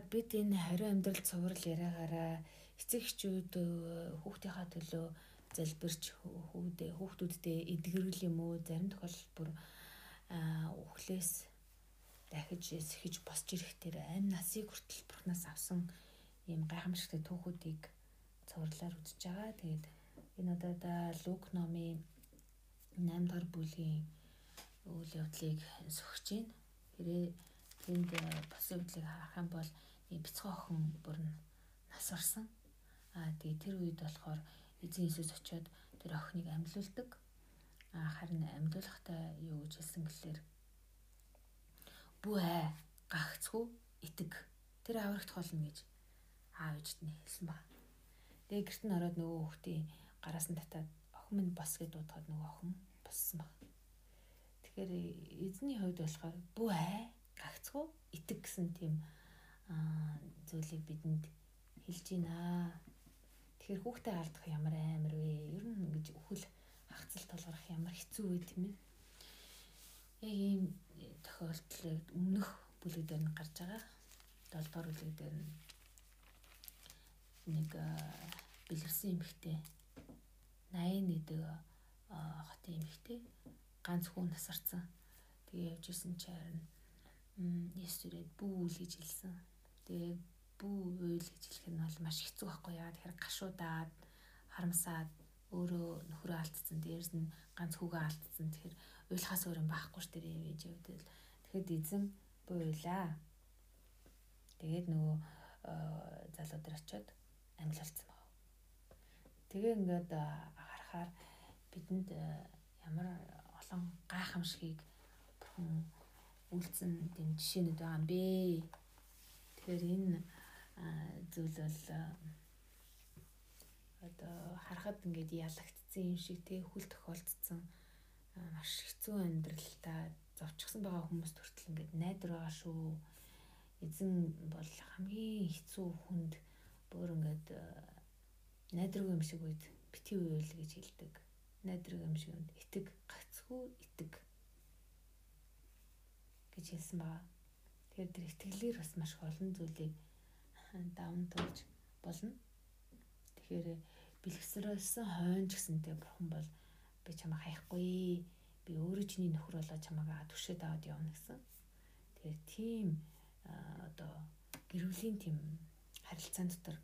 ягаад бид энэ хариу амьдрал цуврал яриагаараа эцэг эхчүүд хүүхдийнхаа төлөө залбирч хүүхдээ хүүхдүүдтэй эдгэрэл юм уу зарим тохиолдолд бүр үхлээс дахиж сэхэж босч ирэхтэр амь насыг хүртэл бурхнаас авсан ийм гайхамшигтай түүхүүдийг цувралаар үзэж байгаа. Тэгээд энэ удаад Лук номын 8 дахь бүлгийн үйл явдлыг сөхөж байна. Хэрэг тэнд бос явдлыг харах юм бол бяцхан охин бүр нас орсон. Аа тэгээ тэр үед болохоор эзэн Иесус очиод тэр охиныг амьлуулдаг. Аа харин амьлуулахдаа юу гэж хэлсэн гэхээр бүү ээ гагцгүй итэг тэр аврагт холно гэж аав ээжт нь хэлсэн баг. Тэгээ гэрт нь ороод нөгөө хүүхдийн гараас нь татаад охин минь бос гэж дуудахад нөгөө охин боссон баг. Тэгэхээр эзний хувьд болохоор бүү ээ гагцгүй итэг гэсэн тийм зүйлийг бидэнд хэлж байна. Тэгэхээр хүүхдээ алдах ямар амар вэ? Ер нь ингэж өхөл хагцал толгорох ямар хэцүү вэ тийм ээ. Яг ийм тохиолдлыг өмнөх бүлэгдээр нь гарч байгаа. 7 дугаар бүлэгдээр нь нэг бэлэрсэн эмэгтэй 81 хотын эмэгтэй ганц хүн насарсан. Тэгээ явж исэн чи Есүрээд бүү гэж хэлсэн. Тэгээ бүү үйл гэж хэлэх нь бол маш хэцүү байхгүй яа. Тэгэхээр гашуудаад харамсаад өөрөө нөхрөө алдсан. Дээрс нь ганц хүүгээ алдсан. Тэгэхээр уйлахаас өөр юм байхгүй ш тэр ээж өвдөл. Тэгэхэд эзэн буйлаа. Тэгээд нөгөө залуу дээр очиод амьлуулсан баг. Тэгээ ингээд харахаар бидэнд ямар олон гайхамшигыг бурхан үлдсэн тийм жишээнүүд байгаа юм бэ. Тэгэхээр энэ зүйл бол одоо харахад ингээд ялагдсан юм шиг тэг хүл тохиолдсон маш хэцүү амьдралтай зовчихсан байгаа хүмүүст хүртэл ингээд найдар байгаа шүү. Эзэн бол хамгийн хэцүү хүнд бүр ингээд найдраг юм шиг үед бити үйл гэж хэлдэг. Найдраг юм шиг үед итэг гацгүй итэг гэж хэлсэн байгаа. Тэгэхээр тэр итгэлээр бас маш олон зүйлийг даван туулж болно. Тэгэхээр бэлгсрэлсэн хойно ч гэсэнтэй бурхан бол би чамайг хаяхгүй. Би өөрөө чиний нөхөр болоо чамайг түшээд аваад явна гэсэн. Тэгэхээр тийм одоо гэр бүлийн тийм харилцаан дотор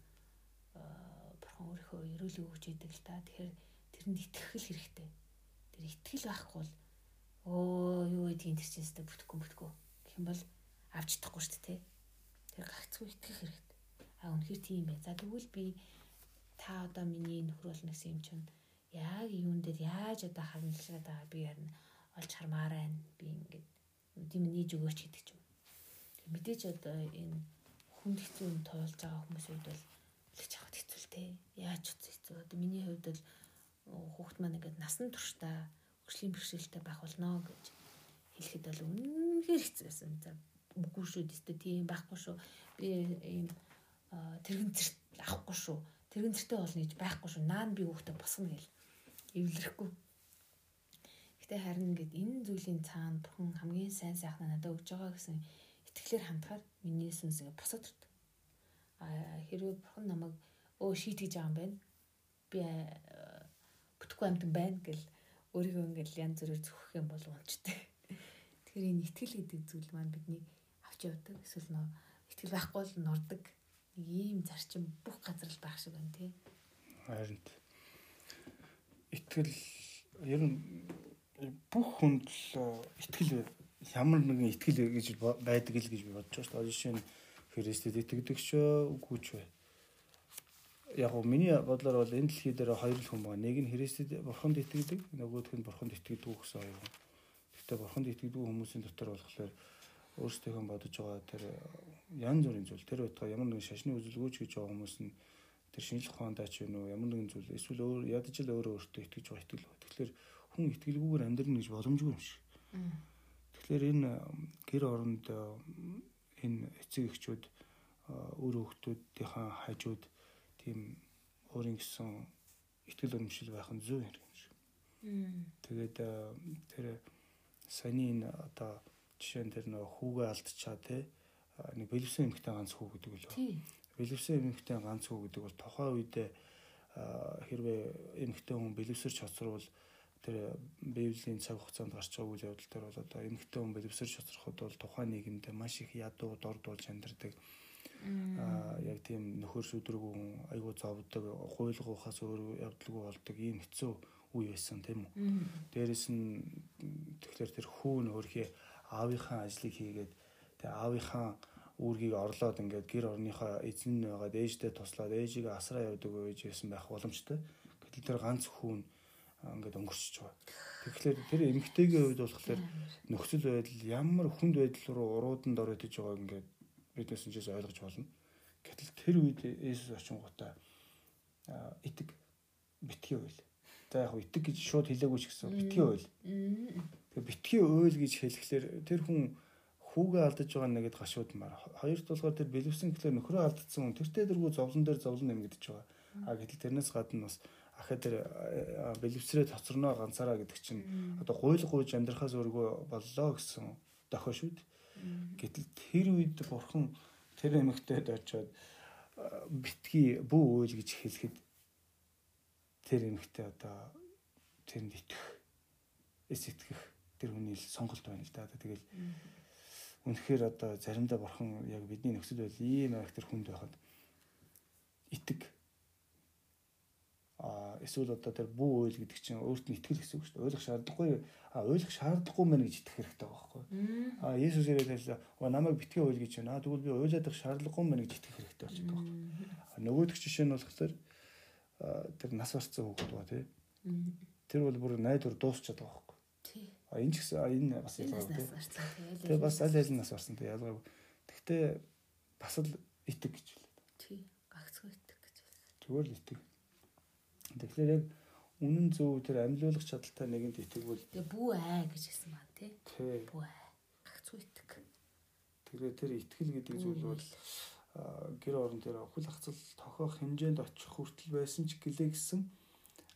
бурхан өөрийнхөө эрүүлэг өгч идэг л та. Тэгэхээр тэрэнд итгэх хэрэгтэй. Тэр итгэл байхгүй бол өө юу гэдгийг тэр чинь өстө бүтэхгүй бүтэхгүй гэх юм бол авч чадахгүй шүү дээ. Тэр гагцгүй итгэх хэрэгтэй. А үнэхээр тийм бай. За тэгвэл би та одоо миний нөхөр болно гэсэн юм чинь яг юун дээр яаж одоо хандлаад байгаа би харин олж хармаар байна. Би ингээд үдийн нээж өгөөч гэдэг ч юм. Мэдээч одоо энэ хүнд хэцүү юм тоолж байгаа хүмүүс үед бол илгч авах хэцүү л те. Яаж ч хэцүү. Одоо миний хувьд бол хүүхд маань ингээд насан туршдаа хөгжлийн бэрхшээлтэй байх болно гэж хэлэхэд бол үнэхээр хэцүү байсан. За үгүй шүү дээ тийм байхгүй шүү. Би ийм тэрэгэнцэрт авахгүй шүү. Тэрэгэнцэртэй болно гэж байхгүй шүү. Наа би хүүхдээ босгоно гэл эвлэрэхгүй. Гэтэ харин ингээд энэ зүйлийн цаана бурхан хамгийн сайн сайхнаа надад өгж байгаа гэсэн итгэлээр хандахаар миний сүнсээ босоод ирд. А хэрвээ бурхан намайг өө шийтгэж байгаа юм байна. Би бүтэхгүй амтан байна гэл өөрийгөө ингээл янз бүрээр зөвхөх юм бол унцтай. Тэгэхээр энэ итгэл гэдэг зүйл маань бидний авч явдаг. Эсвэл нөө итгэл байхгүй л нордог. Нэг ийм зарчим бүх газар л байх шиг байна тий. Харин итгэл ер нь бүх хүнд л итгэл ямар нэгэн итгэл гэж байдаг л гэж би бодож байна шүү дээ. Жишээ нь Христэд итгэдэг ч үгүй ч бай яг гоо миний бодлоор бол энэ дэлхий дээр хоёр л хүн байгаа. Нэг нь Христэд бурханд итгэдэг, нөгөөх нь бурханд итгэдэг гэсэн хоёр. Гэхдээ бурханд итгэдэг хүмүүсийн дотор болохоор өөрсдийнхөө бодож байгаа тэр янз бүрийн зүйл тэр байтугай ямар нэгэн шашны үзэлгөөч гэж байгаа хүмүүс нь тэр шинжлэх ухаандаа ч юм уу ямар нэгэн зүйл эсвэл өөр ядаж л өөрөө өөртөө итгэж байгаа итгэл ба. Тэгэхээр хүн итгэлгүйгээр амьдрна гэж боломжгүй юм шиг. Тэгэхээр энэ гэр оронд энэ эцэг эхчүүд өөр хүүхдүүдийнхаа хажууд тийм өөрийн гэсэн ихтгэл өнөмшил байх нь зөв хэрэг юм шиг. Тэгээд тэр саяны энэ одоо жишээн тэр нөгөө хүүгээ алдчихаа те нэг бэлэвсэн эмэгтэй ганц хүү гэдэг. Тий. Бэлэвсэн эмэгтэй ганц хүү гэдэг бол тухайн үедээ хэрвээ эмэгтэй хүн бэлэвсэрч хоцрол тэр библийн цаг хугацаанд гарч байгаа үйл явдал дээр бол одоо эмэгтэй хүн бэлэвсэрч хоцроход бол тухайн нийгэмд маш их ядуу дорд болж амьдардаг. Аа яг тийм нөхөр шүдрэггүй хүн айгуу зовдөг, хуйлгуухаас өөр явдалгүй болдог ийм хэцүү үе байсан тийм үү. Дээрэс нь тэгэхээр тэр хүүн өөрхий аавынхаа ажлыг хийгээд тэгээ аавынхаа үүргийг орлоод ингээд гэр орныхоо эзэн нь байгаад ээжтэй туслаад ээжийг асраа явдаг үеж байсан байх боломжтой. Гэтэл тэр ганц хүүн ингээд өнгөрчихөж байгаа. Тэгэхээр тэр эмгтээгийн хувьд болохоор нөхцөл байдал ямар хүнд байдал руу урууданд оройтож байгааг ингээд биднээс ч ойлгож болно. Гэтэл тэр үед Есүс очингуудаа итэг битгий байл. За яг итэг гэж шууд хэлээгүй ч гэсэн битгий байл. Тэгээ битгий уйл гэж хэлэхлээр тэр хүн хүүгээ алдаж байгаа нэгэд гашуудмаар. Хоёрт болохоор тэр бэлэвсэн гэхлээр нөхрөө алдсан хүн тэртээ дэргүү зовлон дээр зовлон нэмэгдэж байгаа. А гэтэл тэрнээс гадна бас ахаа тэр бэлэвсрээ тоцорноо ганцаараа гэдэг чинь одоо гуйл гуйж амьдрахаас өөргөө боллоо гэсэн дохио шүү дээ. Гэтэл тэр үед бурхан тэр эмэгтэйд очиод битгий бүү үйл гэж хэлэхэд тэр эмэгтэй одоо тэрэнд итгэх эс итгэх тэр хүний сонголт байна л да. Тэгэл үнэхээр одоо заримдаа бурхан яг бидний нөхцөл байдал ийм байх тэр хүнд байхад итэг а эсвэл одоо тэр бүү үйл гэдэг чинь өөрт нь итгэл гэсэн үг шүү дээ. Ойлгох шаардлагагүй а ойлгох шаардлагагүй мэн гэж итгэх хэрэгтэй байхгүй. А Есүс ирээд хэлсэн "Оо намайг битгий үйл гэж байна. Тэгвэл би ойлгох шаардлагагүй мэн гэж итгэх хэрэгтэй болчиход байгаа нөгөөх жишээ нь болохоор тэр нас барцсан хүүхэд ба тий. Тэр бол бүр найдвар дуусчаад байгаа байхгүй. Тий. А энэ ч гэсэн энэ бас ялгаа тий. Тэгээ бас аль аль нас барсан тий ялгаа. Гэхдээ бас л итэг гэж хэлээ. Тий. Гагцгүй итэг гэж хэлсэн. Зүгээр л итэг. Тэгэхээр яг үнэн зөв тэр амьлуулах чадaltaй нэгэнд итгэвөл тэгээ бүү аа гэж хэлсэн ба тий. Бүү аа. Гагцгүй итэг. Тэгээ тэр итгэл гэдэг зүйл бол гэр орон дээр хүл хацал тохиох хэмжээнд очих хүртэл байсан ч гэлээ гисэн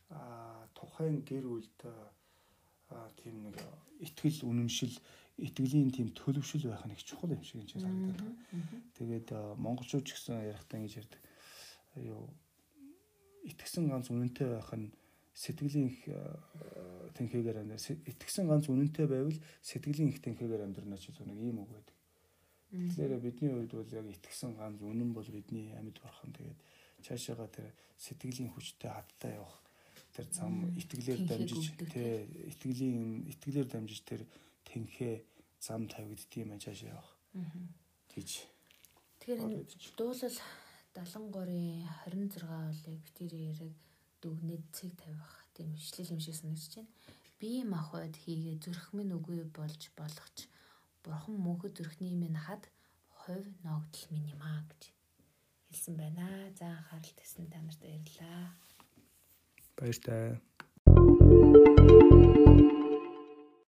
а тухайн гэр бүлд тийм нэг итгэл үнэмшил итгэлийн тийм төлөвшил байх нь их чухал юм шиг энэ санагдаад байна. Тэгээд монголчууд ч гэсэн ярихтаа ингэж ярьдаг. Юу итгэсэн ганц үнэнтэй байх нь сэтгэлийн их тэнхээгээр амьдрал итгэсэн ганц үнэнтэй байвал сэтгэлийн их тэнхээгээр амьдрна ч нэг ийм үг байдаг. Тэгэхээр бидний хувьд бол яг итгэсэн ганц үнэн бол бидний амьд бурхан тэгээд цаашаага тэр сэтгэлийн хүчтэй хаттай явах тэр зам итгэлээр дамжиж тий итгэлийн итгэлээр дамжиж тэр тэнхээ зам тавигддгийм цаашаа явах. Тэгж. Тэгэхээр энэ дуулал 73-ын 26 болыг битэрийн яриг дүгнээд цэг тавих тийм ишлэл юм шиг санагдаж байна. Би махбод хийгээ зүрх минь үгүй болж болгоч. Бурхан мөнхөд зүрхний минь хад хувь ногдол минь юм аа гэж хэлсэн байна. За анхаарал тавьсан та нарт баярлалаа. Баяр таа.